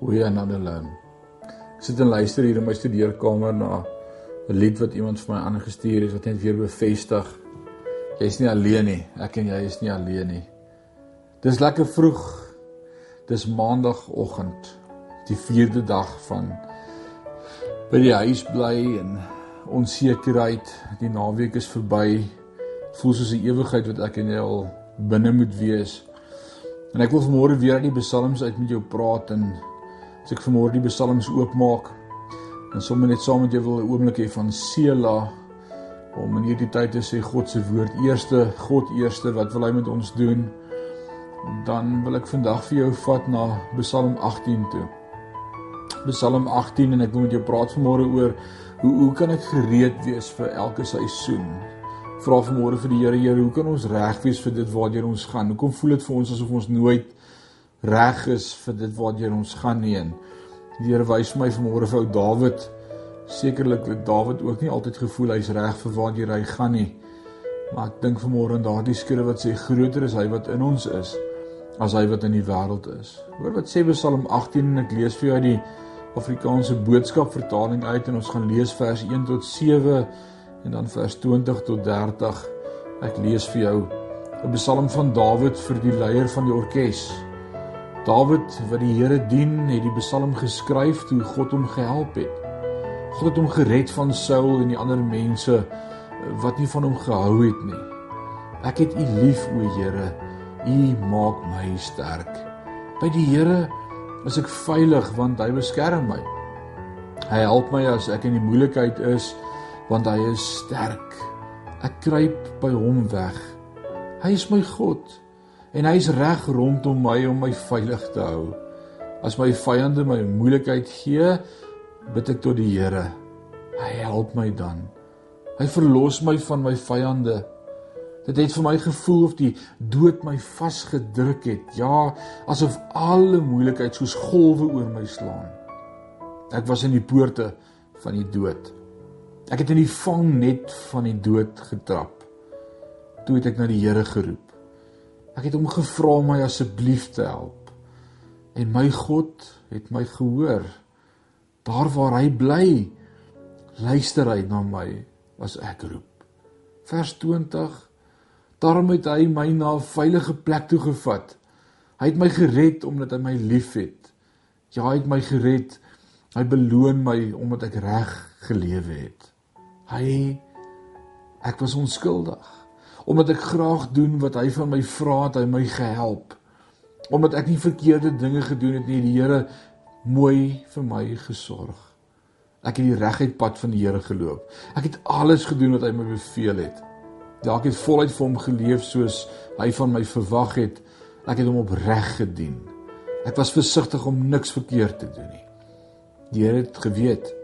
Goeie en dan hulle. Ek sit en luister hier in my studeerkamer na 'n lied wat iemand vir my aangestuur het wat net weer bevestig jy's nie alleen nie. Ek en jy is nie alleen nie. Dis lekker vroeg. Dis maandagooggend, die 4de dag van by die huis bly en onsekerheid. Die naweek is verby. Voel soos 'n ewigheid wat ek en jy al binne moet wees. En ek wil vanmôre weer uit die psalms uit met jou praat en as ek vanmôre die psalms oopmaak en sommer net saam met jou wil 'n oomblik hê van Sela om in hierdie tyd te sê God se woord eerste, God eerste, wat wil hy met ons doen? Dan wil ek vandag vir jou vat na Psalm 18 toe. Psalm 18 en ek wil met jou praat vanmôre oor hoe hoe kan ek gereed wees vir elke seisoen? Vra vanmôre vir die Here, Here, hoe kan ons reg wees vir dit waartoe ons gaan? Hoekom voel dit vir ons asof ons nooit reg is vir dit waartoe ons gaan nie? En die Here wys my vanmôre vir ou Dawid. Sekerlik het Dawid ook nie altyd gevoel hy's reg vir waartoe hy gaan nie. Maar ek dink vanmôre aan daardie skrif wat sê groter is hy wat in ons is as hy wat in die wêreld is. Hoor wat sê Psalm 18 en ek lees vir jou uit die Afrikaanse boodskap vertaling uit en ons gaan lees vers 1 tot 7 en dan vers 20 tot 30. Ek lees vir jou 'n Psalm van Dawid vir die leier van die orkes. Dawid wat die Here dien, het die Psalm geskryf toe God hom gehelp het. God het hom gered van Saul en die ander mense wat nie van hom gehou het nie. Ek het U lief, o Here. U maak my sterk. By die Here is ek veilig want hy beskerm my. Hy help my as ek in die moeilikheid is want hy is sterk. Ek kruip by hom weg. Hy is my God en hy is reg rondom my om my veilig te hou. As my vyande my moeilikheid gee, bid ek tot die Here. Hy help my dan. Hy verlos my van my vyande. Dit het vir my gevoel of die dood my vasgedruk het. Ja, asof alle moeilikheid soos golwe oor my slaan. Ek was in die poorte van die dood. Ek het in die vangnet van die dood getrap. Toe het ek na die Here geroep. Ek het hom gevra om my asseblief te help. En my God het my gehoor. Daar waar hy bly, luister hy na my as ek roep. Vers 20 Daarom het hy my na 'n veilige plek toe gevat. Hy het my gered omdat hy my liefhet. Ja, hy het my gered. Hy beloon my omdat ek reg gelewe het. Hy ek was onskuldig. Omdat ek graag doen wat hy van my vra, het hy my gehelp. Omdat ek nie verkeerde dinge gedoen het nie, die Here mooi vir my gesorg. Ek het die reguit pad van die Here geloop. Ek het alles gedoen wat hy my beveel het. Dalk het voluit vir hom geleef soos hy van my verwag het. Ek het hom opreg gedien. Ek was versigtig om niks verkeerd te doen nie. Die Here het geweet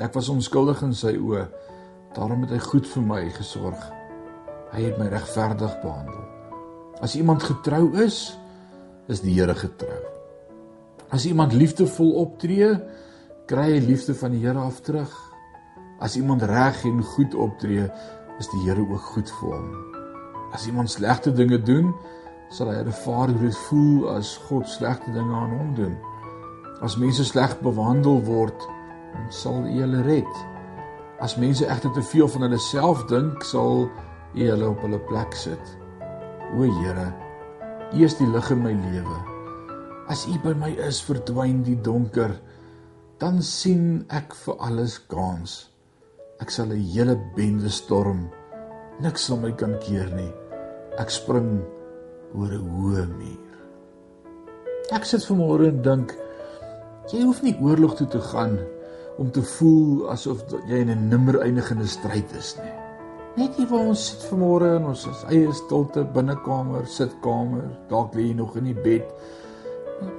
ek was onskuldig in sy oë. Daarom het hy goed vir my gesorg. Hy het my regverdig behandel. As iemand getrou is, is die Here getrou. As iemand liefdevol optree, kry hy liefde van die Here af terug. As iemand reg en goed optree, is die Here ook goed vir hom. As iemand slegte dinge doen, sal hy ervaar hoe dit voel as God slegte dinge aan hom doen. As mense sleg behandel word, sal U hulle red. As mense egter te veel van hulle self dink, sal U hulle op hulle plek sit. O Here, U is die lig in my lewe. As U by my is, verdwyn die donker. Dan sien ek vir alles kans. Ek sal 'n hele bende storm. Niks sal my kan keer nie. Ek spring oor 'n hoë muur. Ek sit vanmôre en dink jy hoef nie oorlog toe te gaan om te voel asof jy in 'n nimmer eindigende stryd is nie. Net hier waar ons sit vanmôre in ons eie stilte binnekamer, sitkamer, dalk lê jy nog in die bed.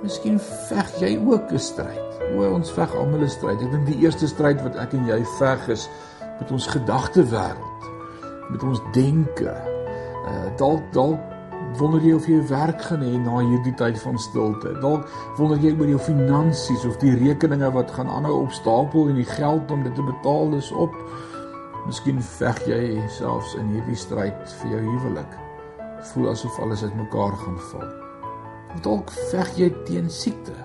Miskien veg jy ook 'n stryd. O, ons veg almal 'n stryd. Ek dink die eerste stryd wat ek en jy veg is met ons gedagtewêreld, met ons denke. Uh dalk dalk wonder jy of jy werk gaan hê na hierdie tyd van stilte. Dalk wonder jy oor jou finansies of die rekeninge wat gaan aanhou opstapel en die geld om dit te betaal is op. Miskien veg jy selfs in hierdie stryd vir jou huwelik. Voel asof alles uitmekaar gaan val. Dalk veg jy teen siekte.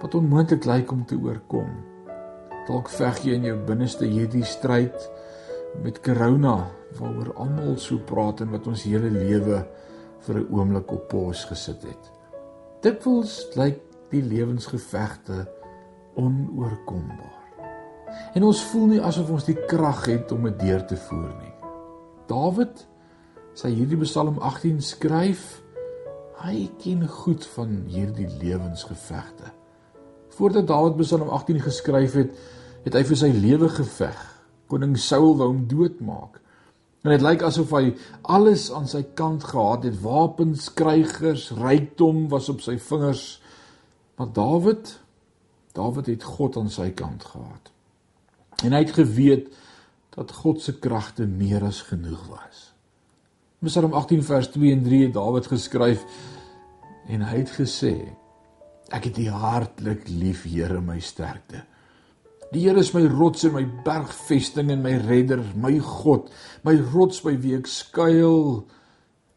wat onmoontlik lyk om te oorkom. Dalk veg jy in jou binneste hierdie stryd met corona waaroor almal so praat en wat ons hele lewe vir 'n oomblik op pos gesit het. Dikwels lyk die lewensgevegte onoorkombaar. En ons voel nie asof ons die krag het om dit deur te voer nie. Dawid sy hierdie Psalm 18 skryf, hy ken goed van hierdie lewensgevegte. Voordat Dawid Psalm 18 geskryf het, het hy vir sy lewe geveg. Koning Saul wou hom doodmaak. En dit lyk asof hy alles aan sy kant gehad het. Wapens, krygers, rykdom was op sy vingers. Maar Dawid, Dawid het God aan sy kant gehad. En hy het geweet dat God se kragte meer as genoeg was. Psalm 18 vers 2 en 3 het Dawid geskryf en hy het gesê: Ek het U hartlik lief, Here, my sterkte. Die Here is my rots en my bergvesting en my redder, my God, my rots by wie ek skuil,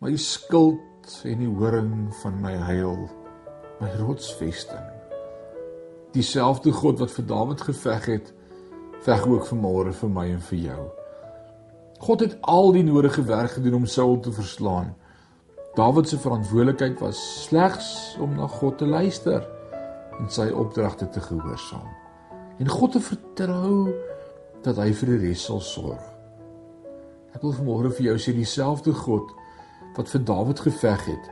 my skild en die horing van my heil, my rotsvesting. Dieselfde God wat vir Dawid geveg het, veg ook vanmôre vir my en vir jou. God het al die nodige werk gedoen om Saul te verslaan. Dawid se verantwoordelikheid was slegs om na God te luister en sy opdragte te gehoorsaam en God te vertrou dat hy vir die res sal sorg. Ek wil vanmôre vir jou sê dieselfde God wat vir Dawid geveg het,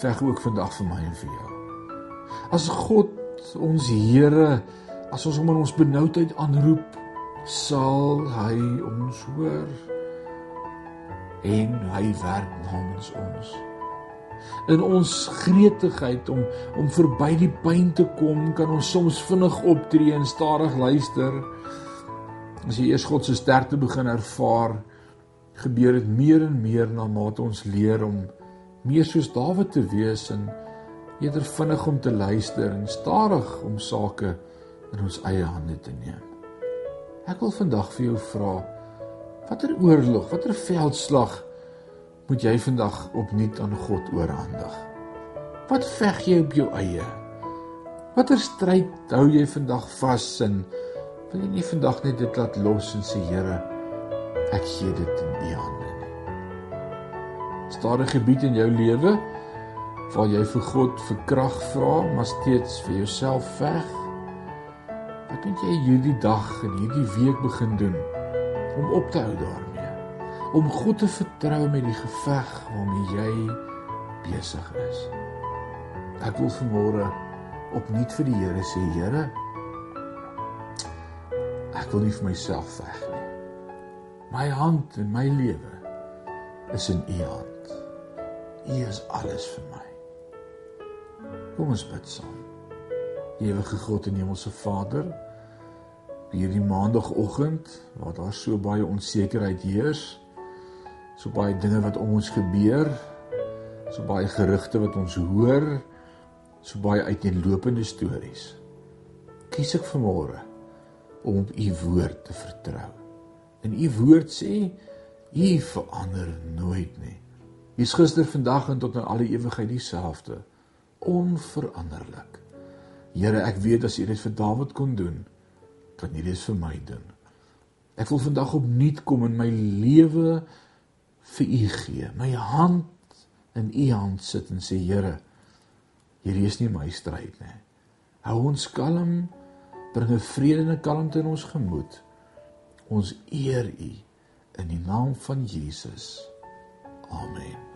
veg ook vandag vir my en vir jou. As God ons Here, as ons hom in ons benoudheid aanroep, sal hy ons hoor en hy werk namens ons in ons gretigheid om om verby die pyn te kom, kan ons soms vinnig optree en stadig luister. As jy eers God se sterkte begin ervaar, gebeur dit meer en meer na mate ons leer om meer soos Dawid te wees en eerder vinnig om te luister en stadig om sake in ons eie hande te neem. Ek wil vandag vir jou vra, watter oorlog, watter veldslag moet jy vandag opnuut aan God oorhandig. Wat veg jy op jou eie? Watter stryd hou jy vandag vas in? Wil jy nie vandag net dit laat los en sê Here, ek gee dit in U hande nie. Stadige gebied in jou lewe waar jy vir God vir krag vra, maar steeds vir jouself veg. Moet jy hierdie dag en hierdie week begin doen om op te hou daarmee? om God te vertrou met die geveg waarmee jy besig is. Ek wil vanmôre opnuut vir die Here sê, Here, ek wil nie vir myself veg nie. My hand en my lewe is in U hand. U is alles vir my. Kom ons bid saam. Ewige God en Hemelse Vader, hierdie maandagooggend waar daar so baie onsekerheid heers, so baie dinge wat om ons gebeur, so baie gerugte wat ons hoor, so baie uiteenlopende stories. Kies ek vanmôre om op u woord te vertrou. En u woord sê u verander nooit nie. Is gister, vandag en tot in alle ewigheid dieselfde, onveranderlik. Here, ek weet as u dit vir Dawid kon doen, kan u dit vir my doen. Ek wil vandag opnuut kom in my lewe vir u gee. My hand in u hand sit en sê Here, hierdie is nie my stryd nie. Hou ons kalm, bring 'n vrede en 'n kalmte in ons gemoed. Ons eer u in die naam van Jesus. Amen.